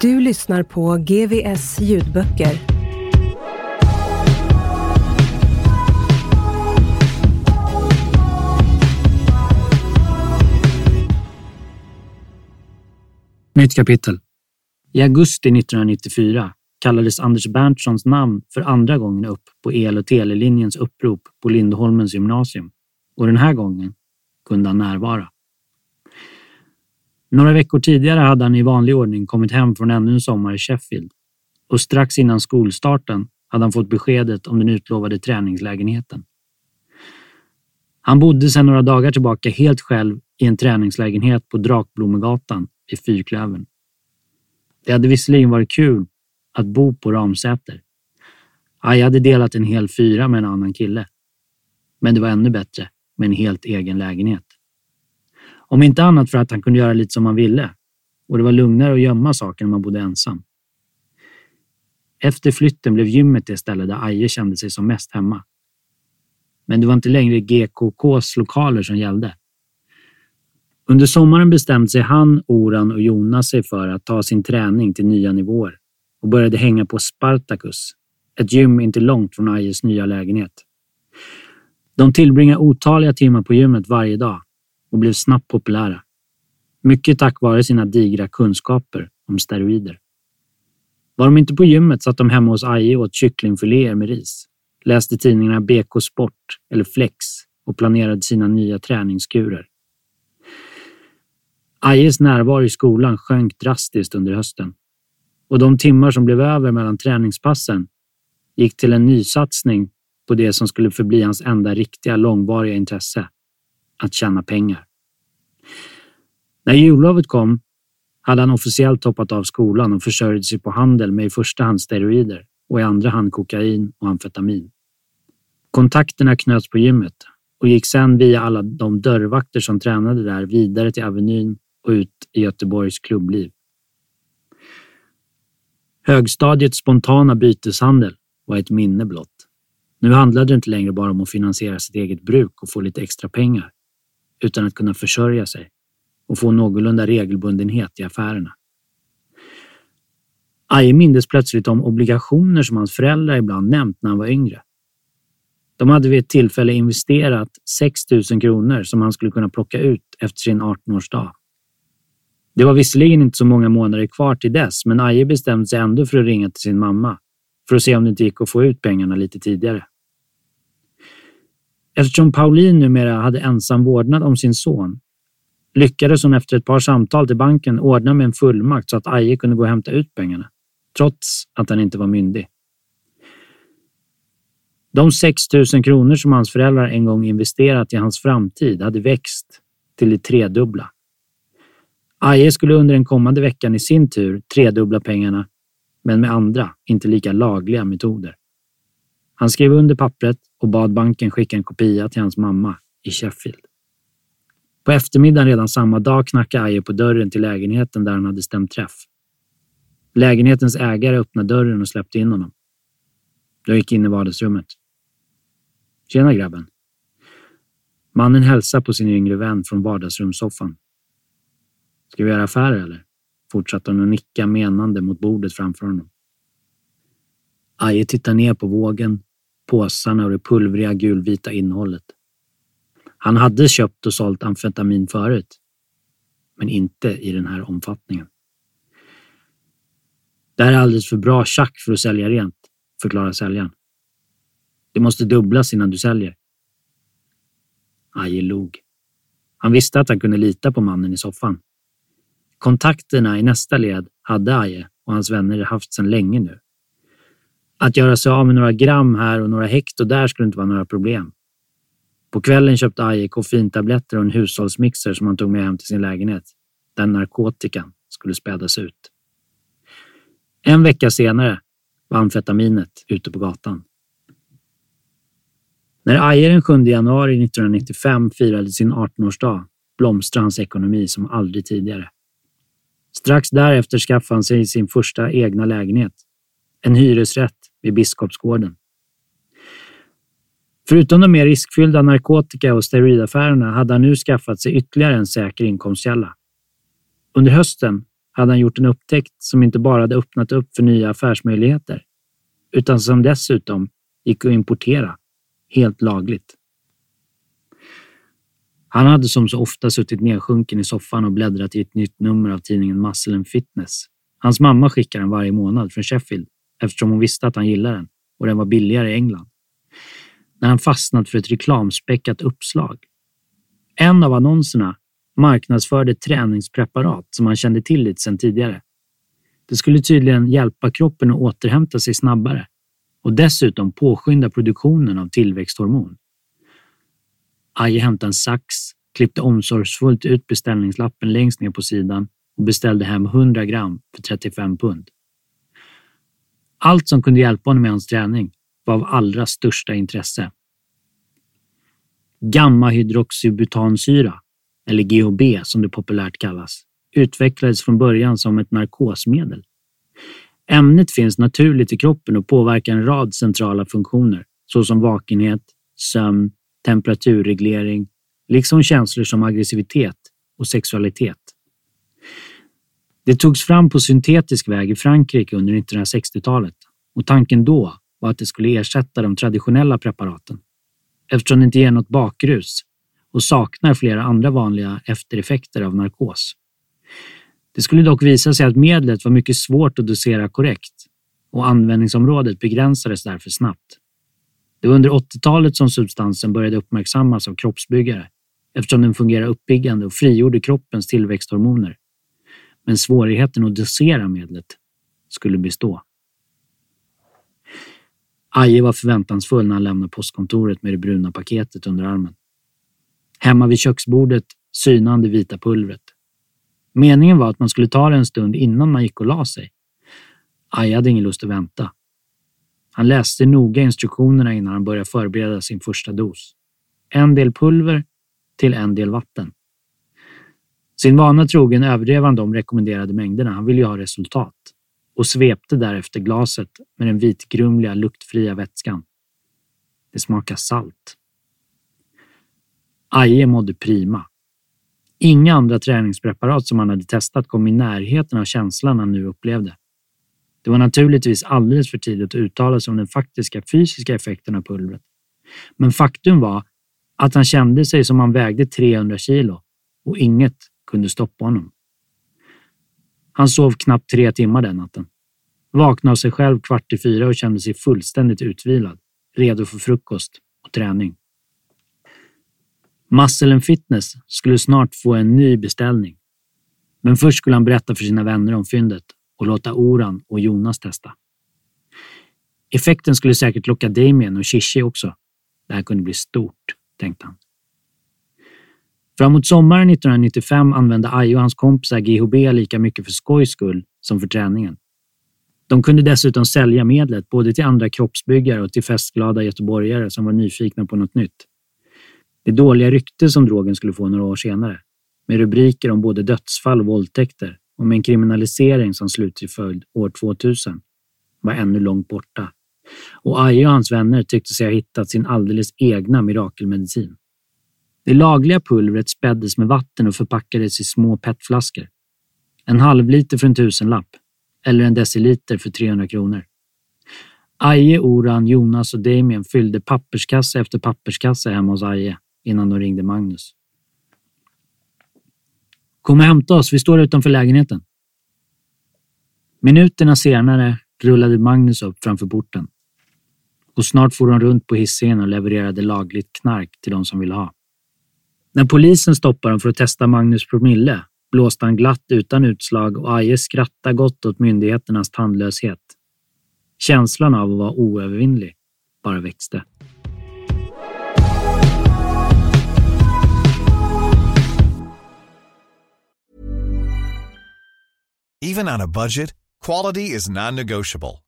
Du lyssnar på GVS ljudböcker. Nytt kapitel. I augusti 1994 kallades Anders Berntssons namn för andra gången upp på el och telelinjens upprop på Lindholmens gymnasium och den här gången kunde han närvara. Några veckor tidigare hade han i vanlig ordning kommit hem från ännu en sommar i Sheffield och strax innan skolstarten hade han fått beskedet om den utlovade träningslägenheten. Han bodde sedan några dagar tillbaka helt själv i en träningslägenhet på Drakblomegatan i Fyrklövern. Det hade visserligen varit kul att bo på Ramsäter. Aj hade delat en hel fyra med en annan kille. Men det var ännu bättre med en helt egen lägenhet. Om inte annat för att han kunde göra lite som han ville och det var lugnare att gömma saker när man bodde ensam. Efter flytten blev gymmet det ställe där Aje kände sig som mest hemma. Men det var inte längre GKKs lokaler som gällde. Under sommaren bestämde sig han, Oran och Jonas sig för att ta sin träning till nya nivåer och började hänga på Spartacus, ett gym inte långt från Ajes nya lägenhet. De tillbringade otaliga timmar på gymmet varje dag och blev snabbt populära. Mycket tack vare sina digra kunskaper om steroider. Var de inte på gymmet satt de hemma hos Aje och åt kycklingfiléer med ris, läste tidningarna BK Sport eller Flex och planerade sina nya träningskurer. Ajes närvaro i skolan sjönk drastiskt under hösten och de timmar som blev över mellan träningspassen gick till en nysatsning på det som skulle förbli hans enda riktiga långvariga intresse, att tjäna pengar. När jullovet kom hade han officiellt hoppat av skolan och försörjde sig på handel med i första hand steroider och i andra hand kokain och amfetamin. Kontakterna knöts på gymmet och gick sedan via alla de dörrvakter som tränade där vidare till Avenyn och ut i Göteborgs klubbliv. Högstadiets spontana byteshandel var ett minne blott. Nu handlade det inte längre bara om att finansiera sitt eget bruk och få lite extra pengar, utan att kunna försörja sig och få någorlunda regelbundenhet i affärerna. Aje mindes plötsligt om obligationer som hans föräldrar ibland nämnt när han var yngre. De hade vid ett tillfälle investerat 6 000 kronor som han skulle kunna plocka ut efter sin 18-årsdag. Det var visserligen inte så många månader kvar till dess, men Aje bestämde sig ändå för att ringa till sin mamma för att se om det inte gick att få ut pengarna lite tidigare. Eftersom Pauline numera hade ensam vårdnad om sin son lyckades hon efter ett par samtal till banken ordna med en fullmakt så att Aje kunde gå och hämta ut pengarna, trots att han inte var myndig. De 6 000 kronor som hans föräldrar en gång investerat i hans framtid hade växt till det tredubbla. Aje skulle under den kommande veckan i sin tur tredubbla pengarna, men med andra, inte lika lagliga metoder. Han skrev under pappret och bad banken skicka en kopia till hans mamma i Sheffield. På eftermiddagen redan samma dag knackade Aje på dörren till lägenheten där han hade stämt träff. Lägenhetens ägare öppnade dörren och släppte in honom. De gick in i vardagsrummet. Tjena grabben. Mannen hälsade på sin yngre vän från vardagsrumssoffan. Ska vi göra affärer eller? Fortsatte hon att nicka menande mot bordet framför honom. Aje tittar ner på vågen, påsarna och det pulvriga gulvita innehållet. Han hade köpt och sålt amfetamin förut, men inte i den här omfattningen. Det här är alldeles för bra tjack för att sälja rent, förklarar säljaren. Det måste dubblas innan du säljer. Aje log. Han visste att han kunde lita på mannen i soffan. Kontakterna i nästa led hade Aje och hans vänner haft sedan länge nu. Att göra sig av med några gram här och några hekto där skulle inte vara några problem. På kvällen köpte Aje koffeintabletter och en hushållsmixer som han tog med hem till sin lägenhet. Den narkotikan skulle spädas ut. En vecka senare var amfetaminet ute på gatan. När Aje den 7 januari 1995 firade sin 18-årsdag blomstrade hans ekonomi som aldrig tidigare. Strax därefter skaffade han sig sin första egna lägenhet. En hyresrätt vid Biskopsgården. Förutom de mer riskfyllda narkotika och steroidaffärerna hade han nu skaffat sig ytterligare en säker inkomstkälla. Under hösten hade han gjort en upptäckt som inte bara hade öppnat upp för nya affärsmöjligheter, utan som dessutom gick att importera helt lagligt. Han hade som så ofta suttit nedsjunken i soffan och bläddrat i ett nytt nummer av tidningen Muscle and Fitness. Hans mamma skickar den varje månad från Sheffield eftersom hon visste att han gillade den och den var billigare i England. När han fastnat för ett reklamspäckat uppslag. En av annonserna marknadsförde träningspreparat som han kände till lite sedan tidigare. Det skulle tydligen hjälpa kroppen att återhämta sig snabbare och dessutom påskynda produktionen av tillväxthormon. Aje hämtade en sax, klippte omsorgsfullt ut beställningslappen längst ner på sidan och beställde hem 100 gram för 35 pund. Allt som kunde hjälpa honom med hans träning var av allra största intresse. Gammahydroxybutansyra, eller GHB som det populärt kallas, utvecklades från början som ett narkosmedel. Ämnet finns naturligt i kroppen och påverkar en rad centrala funktioner såsom vakenhet, sömn, temperaturreglering, liksom känslor som aggressivitet och sexualitet. Det togs fram på syntetisk väg i Frankrike under 1960-talet och tanken då var att det skulle ersätta de traditionella preparaten eftersom det inte ger något bakrus och saknar flera andra vanliga eftereffekter av narkos. Det skulle dock visa sig att medlet var mycket svårt att dosera korrekt och användningsområdet begränsades därför snabbt. Det var under 80-talet som substansen började uppmärksammas av kroppsbyggare eftersom den fungerar uppiggande och frigjorde kroppens tillväxthormoner. Men svårigheten att dosera medlet skulle bestå. Aje var förväntansfull när han lämnade postkontoret med det bruna paketet under armen. Hemma vid köksbordet synande vita pulvret. Meningen var att man skulle ta det en stund innan man gick och la sig. Aje hade ingen lust att vänta. Han läste noga instruktionerna innan han började förbereda sin första dos. En del pulver till en del vatten. Sin vana trogen överdrev han de rekommenderade mängderna. Han ville ju ha resultat och svepte därefter glaset med den vitgrumliga, luktfria vätskan. Det smakar salt. Aje mådde prima. Inga andra träningspreparat som han hade testat kom i närheten av känslan han nu upplevde. Det var naturligtvis alldeles för tidigt att uttala sig om den faktiska fysiska effekten av pulvret. Men faktum var att han kände sig som han vägde 300 kilo och inget kunde stoppa honom. Han sov knappt tre timmar den natten. Vaknade av sig själv kvart i fyra och kände sig fullständigt utvilad, redo för frukost och träning. Muscle Fitness skulle snart få en ny beställning. Men först skulle han berätta för sina vänner om fyndet och låta Oran och Jonas testa. Effekten skulle säkert locka Damien och Shishi också. Det här kunde bli stort, tänkte han. Framåt sommaren 1995 använde Aje och hans kompisar GHB lika mycket för skojs skull som för träningen. De kunde dessutom sälja medlet både till andra kroppsbyggare och till festglada göteborgare som var nyfikna på något nytt. Det dåliga rykte som drogen skulle få några år senare, med rubriker om både dödsfall och våldtäkter och med en kriminalisering som slutlig följd år 2000, var ännu långt borta. Och Aje och hans vänner tyckte sig ha hittat sin alldeles egna mirakelmedicin. Det lagliga pulvret späddes med vatten och förpackades i små petflaskor. En halvliter för en tusenlapp eller en deciliter för 300 kronor. Aje, Oran, Jonas och Damien fyllde papperskasse efter papperskasse hemma hos Aje innan de ringde Magnus. Kom och hämta oss, vi står utanför lägenheten. Minuterna senare rullade Magnus upp framför porten och snart for de runt på hissen och levererade lagligt knark till de som ville ha. När polisen stoppade dem för att testa Magnus promille blåste han glatt utan utslag och Aje skrattade gott åt myndigheternas tandlöshet. Känslan av att vara oövervinnlig bara växte. Even on a budget, quality is non-negotiable.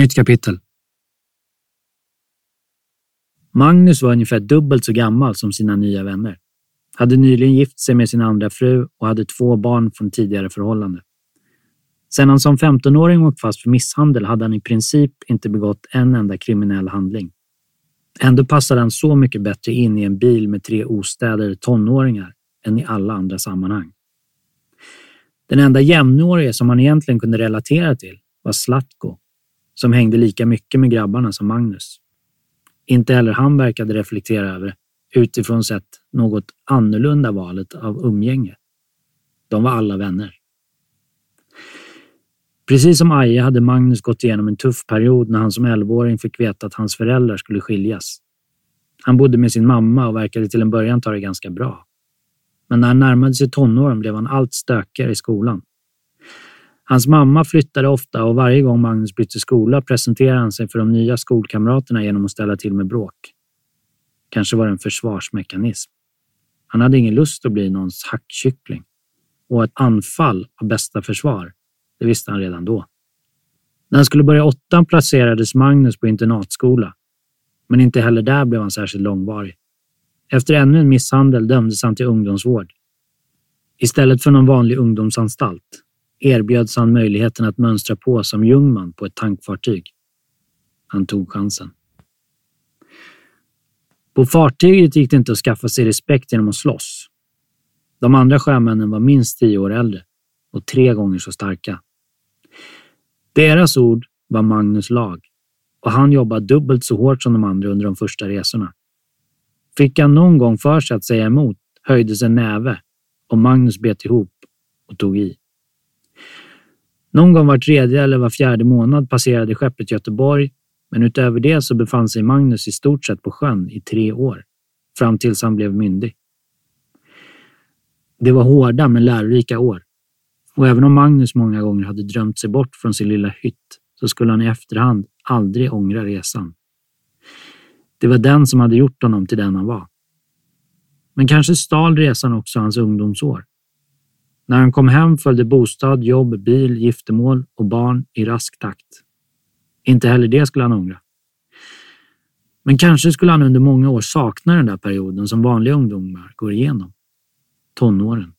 Nytt kapitel. Magnus var ungefär dubbelt så gammal som sina nya vänner. Hade nyligen gift sig med sin andra fru och hade två barn från tidigare förhållande. Sedan han som 15-åring åkt fast för misshandel hade han i princip inte begått en enda kriminell handling. Ändå passade han så mycket bättre in i en bil med tre ostädade tonåringar än i alla andra sammanhang. Den enda jämnårige som han egentligen kunde relatera till var Slatko, som hängde lika mycket med grabbarna som Magnus. Inte heller han verkade reflektera över, utifrån sett, något annorlunda valet av umgänge. De var alla vänner. Precis som Aje hade Magnus gått igenom en tuff period när han som 11-åring fick veta att hans föräldrar skulle skiljas. Han bodde med sin mamma och verkade till en början ta det ganska bra. Men när han närmade sig tonåren blev han allt stökigare i skolan. Hans mamma flyttade ofta och varje gång Magnus bytte skola presenterade han sig för de nya skolkamraterna genom att ställa till med bråk. Kanske var det en försvarsmekanism. Han hade ingen lust att bli någons hackkyckling. Och ett anfall av bästa försvar, det visste han redan då. När han skulle börja åttan placerades Magnus på internatskola. Men inte heller där blev han särskilt långvarig. Efter ännu en misshandel dömdes han till ungdomsvård. Istället för någon vanlig ungdomsanstalt erbjöds han möjligheten att mönstra på som jungman på ett tankfartyg. Han tog chansen. På fartyget gick det inte att skaffa sig respekt genom att slåss. De andra sjömännen var minst tio år äldre och tre gånger så starka. Deras ord var Magnus lag och han jobbade dubbelt så hårt som de andra under de första resorna. Fick han någon gång för sig att säga emot höjdes en näve och Magnus bet ihop och tog i. Någon gång var tredje eller var fjärde månad passerade skeppet Göteborg, men utöver det så befann sig Magnus i stort sett på sjön i tre år, fram tills han blev myndig. Det var hårda men lärorika år. Och även om Magnus många gånger hade drömt sig bort från sin lilla hytt så skulle han i efterhand aldrig ångra resan. Det var den som hade gjort honom till den han var. Men kanske stal resan också hans ungdomsår. När han kom hem följde bostad, jobb, bil, giftermål och barn i rask takt. Inte heller det skulle han ångra. Men kanske skulle han under många år sakna den där perioden som vanliga ungdomar går igenom. Tonåren.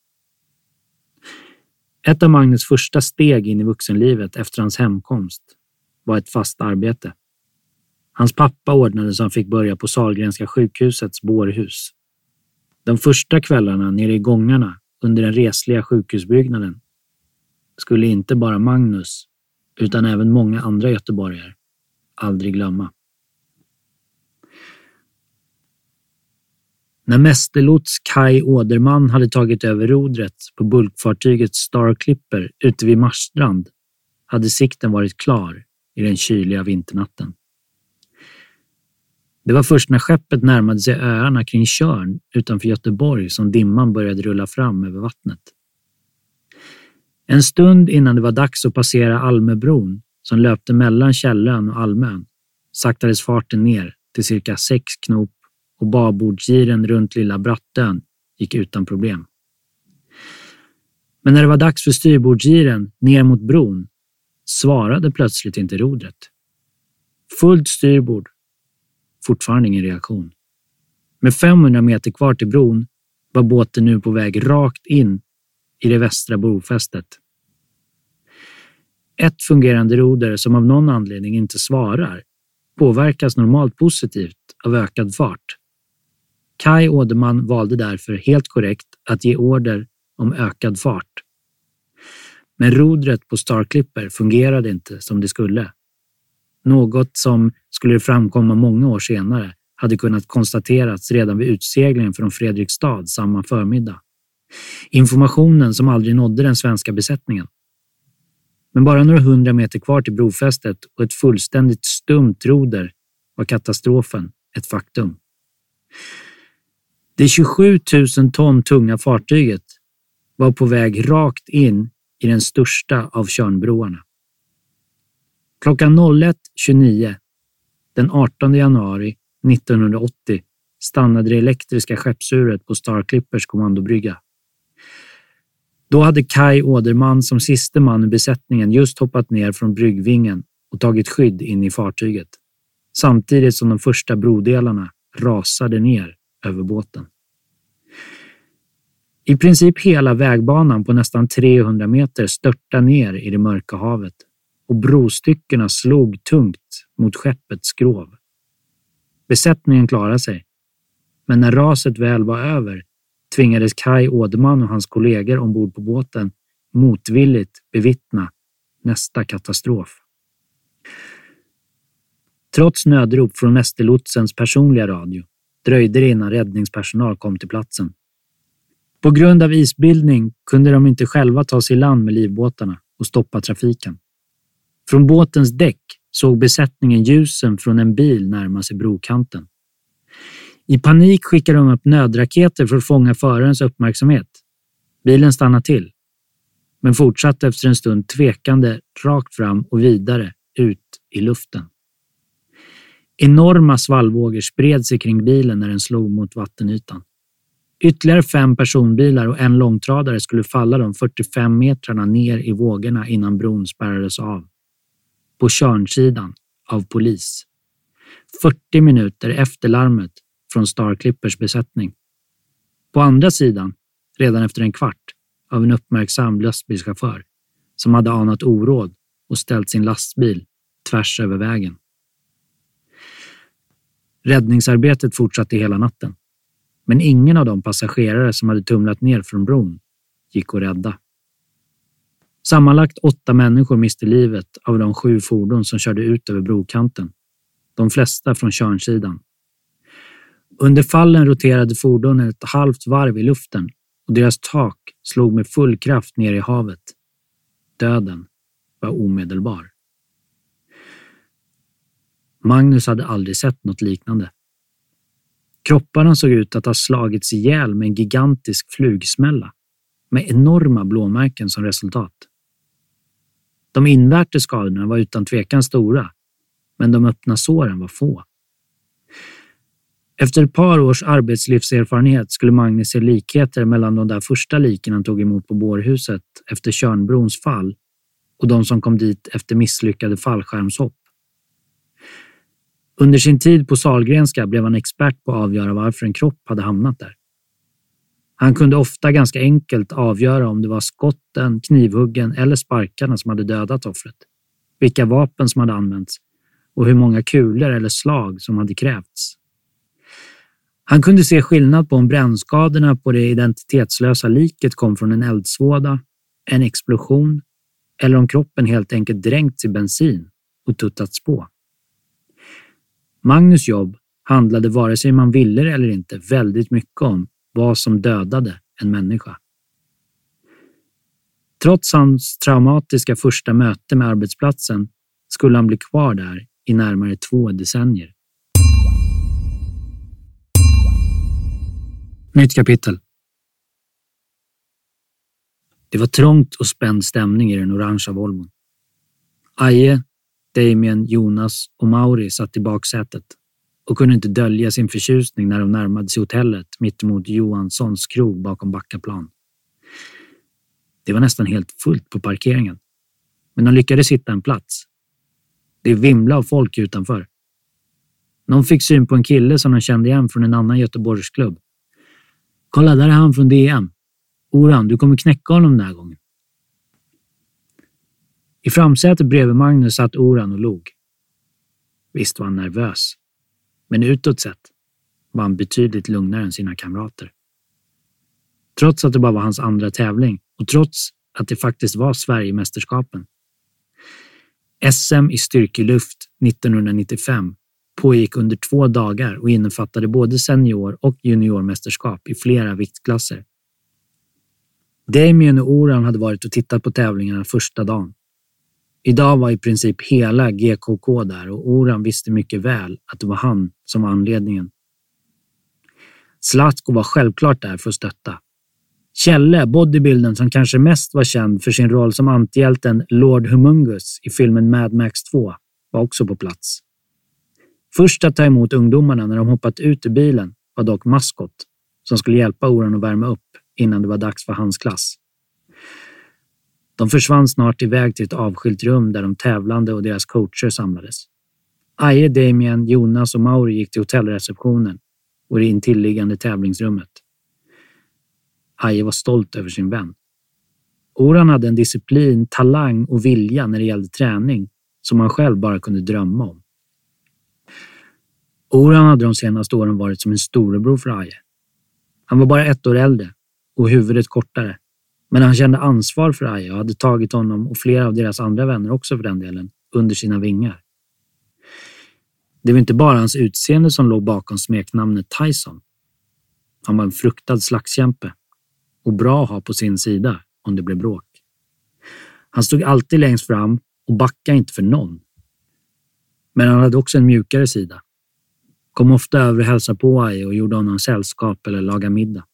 Ett av Magnus första steg in i vuxenlivet efter hans hemkomst var ett fast arbete. Hans pappa ordnade så han fick börja på Salgrenska sjukhusets bårhus. De första kvällarna nere i gångarna under den resliga sjukhusbyggnaden skulle inte bara Magnus, utan även många andra göteborgare aldrig glömma. När mästerlots Kai Åderman hade tagit över rodret på bulkfartyget Star Clipper ute vid Marstrand hade sikten varit klar i den kyliga vinternatten. Det var först när skeppet närmade sig öarna kring Tjörn utanför Göteborg som dimman började rulla fram över vattnet. En stund innan det var dags att passera Almöbron som löpte mellan Källön och Almön saktades farten ner till cirka sex knop och babordsgiren runt Lilla Brattön gick utan problem. Men när det var dags för styrbordsgiren ner mot bron svarade plötsligt inte rodret. Fullt styrbord. Fortfarande ingen reaktion. Med 500 meter kvar till bron var båten nu på väg rakt in i det västra brofästet. Ett fungerande roder som av någon anledning inte svarar påverkas normalt positivt av ökad fart. Kai Åderman valde därför helt korrekt att ge order om ökad fart. Men rodret på Star Clipper fungerade inte som det skulle. Något som, skulle det framkomma många år senare, hade kunnat konstaterats redan vid utseglingen från Fredrikstad samma förmiddag. Informationen som aldrig nådde den svenska besättningen. Men bara några hundra meter kvar till brofästet och ett fullständigt stumt roder var katastrofen ett faktum. Det 27 000 ton tunga fartyget var på väg rakt in i den största av Tjörnbroarna. Klockan 01.29 den 18 januari 1980 stannade det elektriska skeppsuret på Star Clippers kommandobrygga. Då hade Kai Åderman som siste man i besättningen just hoppat ner från bryggvingen och tagit skydd in i fartyget, samtidigt som de första brodelarna rasade ner över båten. I princip hela vägbanan på nästan 300 meter störtade ner i det mörka havet och brostyckena slog tungt mot skeppets skrov. Besättningen klarade sig, men när raset väl var över tvingades Kai Åderman och hans kollegor ombord på båten motvilligt bevittna nästa katastrof. Trots nödrop från mästerlotsens personliga radio dröjde det innan räddningspersonal kom till platsen. På grund av isbildning kunde de inte själva ta sig i land med livbåtarna och stoppa trafiken. Från båtens däck såg besättningen ljusen från en bil närma sig brokanten. I panik skickade de upp nödraketer för att fånga förarens uppmärksamhet. Bilen stannade till, men fortsatte efter en stund tvekande rakt fram och vidare ut i luften. Enorma svallvågor spred sig kring bilen när den slog mot vattenytan. Ytterligare fem personbilar och en långtradare skulle falla de 45 metrarna ner i vågorna innan bron spärrades av. På Tjörnsidan av polis. 40 minuter efter larmet från Star Clippers besättning. På andra sidan, redan efter en kvart, av en uppmärksam lastbilschaufför som hade anat oråd och ställt sin lastbil tvärs över vägen. Räddningsarbetet fortsatte hela natten, men ingen av de passagerare som hade tumlat ner från bron gick att rädda. Sammanlagt åtta människor miste livet av de sju fordon som körde ut över brokanten, de flesta från Tjörnsidan. Under fallen roterade fordonen ett halvt varv i luften och deras tak slog med full kraft ner i havet. Döden var omedelbar. Magnus hade aldrig sett något liknande. Kropparna såg ut att ha slagits ihjäl med en gigantisk flugsmälla med enorma blåmärken som resultat. De invärtes skadorna var utan tvekan stora, men de öppna såren var få. Efter ett par års arbetslivserfarenhet skulle Magnus se likheter mellan de där första liken han tog emot på bårhuset efter Tjörnbrons fall och de som kom dit efter misslyckade fallskärmshopp. Under sin tid på Salgrenska blev han expert på att avgöra varför en kropp hade hamnat där. Han kunde ofta ganska enkelt avgöra om det var skotten, knivhuggen eller sparkarna som hade dödat offret, vilka vapen som hade använts och hur många kulor eller slag som hade krävts. Han kunde se skillnad på om brännskadorna på det identitetslösa liket kom från en eldsvåda, en explosion eller om kroppen helt enkelt dränkts i bensin och tuttats på. Magnus jobb handlade vare sig man ville det eller inte väldigt mycket om vad som dödade en människa. Trots hans traumatiska första möte med arbetsplatsen skulle han bli kvar där i närmare två decennier. Nytt kapitel. Det var trångt och spänd stämning i den orangea Volvon. Aje, Damien, Jonas och Mauri satt i baksätet och kunde inte dölja sin förtjusning när de närmade sig hotellet mittemot Johanssons krog bakom Backaplan. Det var nästan helt fullt på parkeringen, men de lyckades hitta en plats. Det vimlade av folk utanför. Någon fick syn på en kille som de kände igen från en annan Göteborgsklubb. Kolla, där är han från DM. Oran, du kommer knäcka honom den här gången. I framsätet bredvid Magnus satt Oran och log. Visst var han nervös, men utåt sett var han betydligt lugnare än sina kamrater. Trots att det bara var hans andra tävling och trots att det faktiskt var Sverigemästerskapen. SM i styrkeluft 1995 pågick under två dagar och innefattade både senior och juniormästerskap i flera viktklasser. Damien och Oran hade varit och tittat på tävlingarna första dagen. Idag var i princip hela GKK där och Oran visste mycket väl att det var han som var anledningen. Zlatko var självklart där för att stötta. Kjelle, bodybuildern som kanske mest var känd för sin roll som antihjälten Lord Humungus i filmen Mad Max 2, var också på plats. Först att ta emot ungdomarna när de hoppat ut ur bilen var dock Maskot, som skulle hjälpa Oran att värma upp innan det var dags för hans klass. De försvann snart iväg till ett avskilt rum där de tävlande och deras coacher samlades. Aje, Damien, Jonas och Mauri gick till hotellreceptionen och det intilliggande tävlingsrummet. Aje var stolt över sin vän. Oran hade en disciplin, talang och vilja när det gällde träning som han själv bara kunde drömma om. Oran hade de senaste åren varit som en storebror för Aje. Han var bara ett år äldre och huvudet kortare. Men han kände ansvar för Aje och hade tagit honom och flera av deras andra vänner också för den delen under sina vingar. Det var inte bara hans utseende som låg bakom smeknamnet Tyson. Han var en fruktad slagskämpe och bra att ha på sin sida om det blev bråk. Han stod alltid längst fram och backade inte för någon. Men han hade också en mjukare sida. Kom ofta över och hälsade på Aje och gjorde honom sällskap eller lagade middag.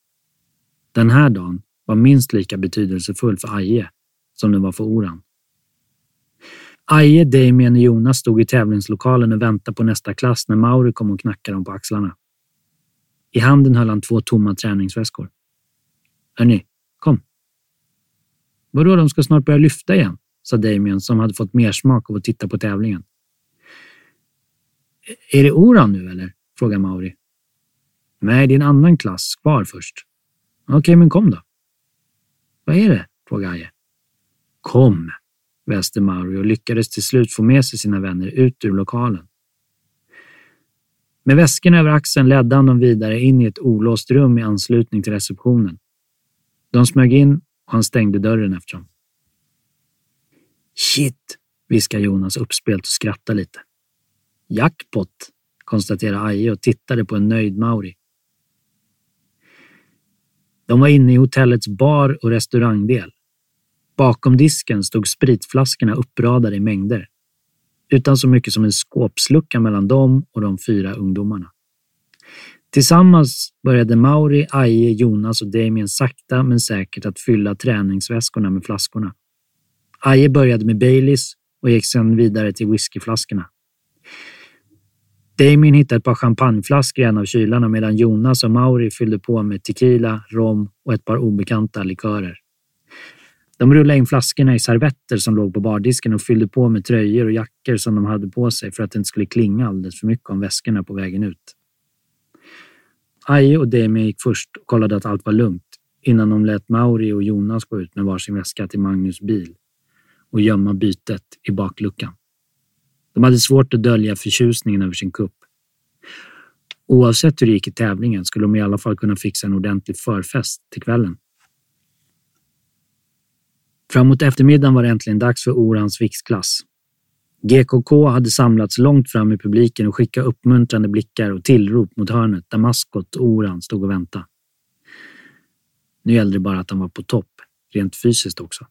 Den här dagen var minst lika betydelsefull för Aje som den var för Oran. Aje, Damien och Jonas stod i tävlingslokalen och väntade på nästa klass när Mauri kom och knackade dem på axlarna. I handen höll han två tomma träningsväskor. Hörni, kom. Vadå, de ska snart börja lyfta igen, sa Damien som hade fått mer smak av att titta på tävlingen. Är det Oran nu eller? frågade Mauri. Nej, det är en annan klass kvar först. Okej, men kom då. Vad är det? frågade Aje. Kom, väste Mauri och lyckades till slut få med sig sina vänner ut ur lokalen. Med väskan över axeln ledde han dem vidare in i ett olåst rum i anslutning till receptionen. De smög in och han stängde dörren efter dem. Shit, viskade Jonas uppspelt och skrattade lite. Jackpot, konstaterade Aje och tittade på en nöjd Mauri. De var inne i hotellets bar och restaurangdel. Bakom disken stod spritflaskorna uppradade i mängder. Utan så mycket som en skåpslucka mellan dem och de fyra ungdomarna. Tillsammans började Mauri, Aje, Jonas och Damien sakta men säkert att fylla träningsväskorna med flaskorna. Aje började med Baileys och gick sedan vidare till whiskyflaskorna. Damien hittade ett par champagneflaskor i en av kylarna medan Jonas och Mauri fyllde på med tequila, rom och ett par obekanta likörer. De rullade in flaskorna i servetter som låg på bardisken och fyllde på med tröjor och jackor som de hade på sig för att det inte skulle klinga alldeles för mycket om väskorna på vägen ut. Aje och Damien gick först och kollade att allt var lugnt innan de lät Mauri och Jonas gå ut med varsin väska till Magnus bil och gömma bytet i bakluckan. De hade svårt att dölja förtjusningen över sin kupp. Oavsett hur det gick i tävlingen skulle de i alla fall kunna fixa en ordentlig förfest till kvällen. Framåt eftermiddagen var det äntligen dags för Orans viktklass. GKK hade samlats långt fram i publiken och skickat uppmuntrande blickar och tillrop mot hörnet där maskot och Oran stod och väntade. Nu gällde det bara att han var på topp, rent fysiskt också.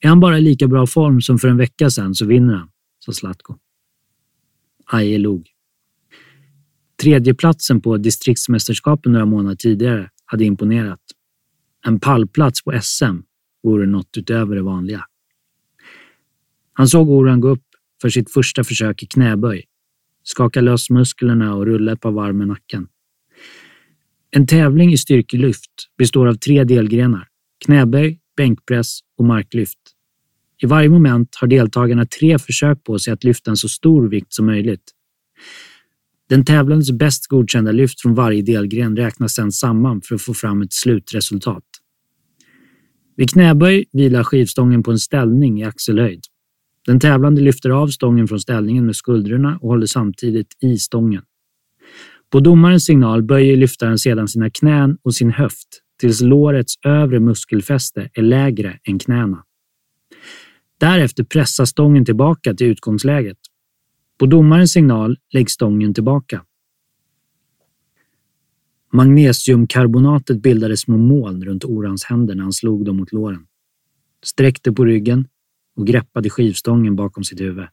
Är han bara i lika bra form som för en vecka sedan så vinner han, sa Zlatko. Aje log. Tredjeplatsen på distriktsmästerskapen några månader tidigare hade imponerat. En pallplats på SM vore något utöver det vanliga. Han såg Oran gå upp för sitt första försök i knäböj, skaka lös musklerna och rulla ett par varv med nacken. En tävling i styrkelyft består av tre delgrenar, knäböj, bänkpress och marklyft. I varje moment har deltagarna tre försök på sig att lyfta en så stor vikt som möjligt. Den tävlandes bäst godkända lyft från varje delgren räknas sedan samman för att få fram ett slutresultat. Vid knäböj vilar skivstången på en ställning i axelhöjd. Den tävlande lyfter av stången från ställningen med skuldrorna och håller samtidigt i stången. På domarens signal böjer lyftaren sedan sina knän och sin höft tills lårets övre muskelfäste är lägre än knäna. Därefter pressas stången tillbaka till utgångsläget. På domarens signal läggs stången tillbaka. Magnesiumkarbonatet bildade små moln runt Orans händer när han slog dem mot låren. Sträckte på ryggen och greppade skivstången bakom sitt huvud.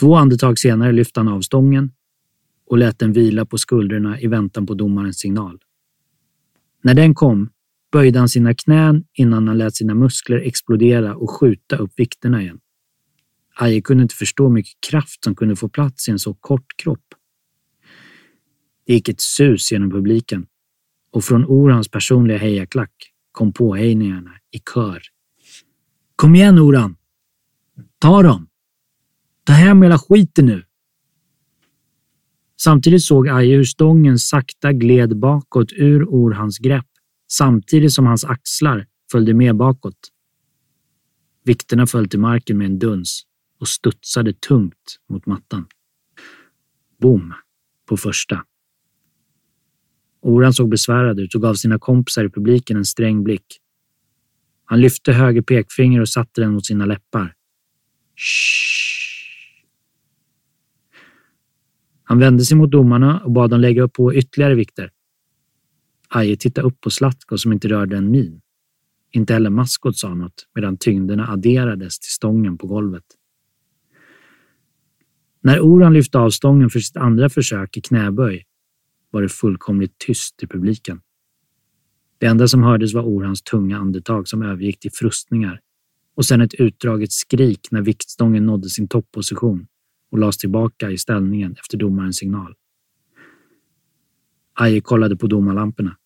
Två andetag senare lyfte han av stången och lät den vila på skuldrorna i väntan på domarens signal. När den kom böjde han sina knän innan han lät sina muskler explodera och skjuta upp vikterna igen. Aje kunde inte förstå hur mycket kraft som kunde få plats i en så kort kropp. Det gick ett sus genom publiken och från Orans personliga hejaklack kom påhejningarna i kör. Kom igen Oran! Ta dem! Ta hem hela skiten nu! Samtidigt såg Aje hur stången sakta gled bakåt ur Orhans grepp samtidigt som hans axlar följde med bakåt. Vikterna föll till marken med en duns och studsade tungt mot mattan. Bom på första. Oran såg besvärad ut och gav sina kompisar i publiken en sträng blick. Han lyfte höger pekfinger och satte den mot sina läppar. Shh. Han vände sig mot domarna och bad dem lägga upp på ytterligare vikter. Aje tittade upp på Zlatko som inte rörde en min. Inte heller Maskot sa något medan tyngderna adderades till stången på golvet. När Oran lyfte av stången för sitt andra försök i knäböj var det fullkomligt tyst i publiken. Det enda som hördes var Orans tunga andetag som övergick till frustningar och sedan ett utdraget skrik när viktstången nådde sin topposition och lades tillbaka i ställningen efter domarens signal. Aje kollade på domarlamporna.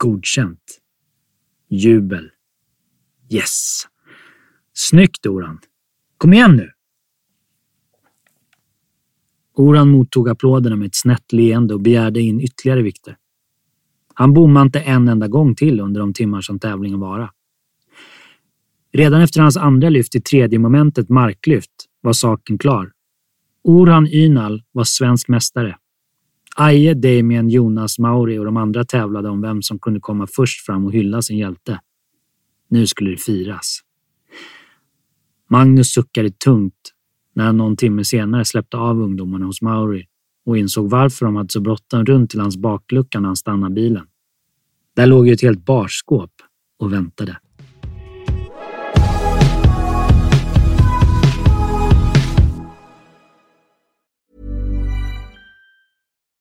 Godkänt. Jubel. Yes! Snyggt, Oran! Kom igen nu! Oran mottog applåderna med ett snett leende och begärde in ytterligare vikter. Han bommade inte en enda gång till under de timmar som tävlingen varade. Redan efter hans andra lyft i tredje momentet marklyft var saken klar. Orhan Ynal var svensk mästare. Aje, Damien, Jonas, Mauri och de andra tävlade om vem som kunde komma först fram och hylla sin hjälte. Nu skulle det firas. Magnus suckade tungt när han någon timme senare släppte av ungdomarna hos Mauri och insåg varför de hade så bråttom runt till hans baklucka när han stannade bilen. Där låg ju ett helt barskåp och väntade.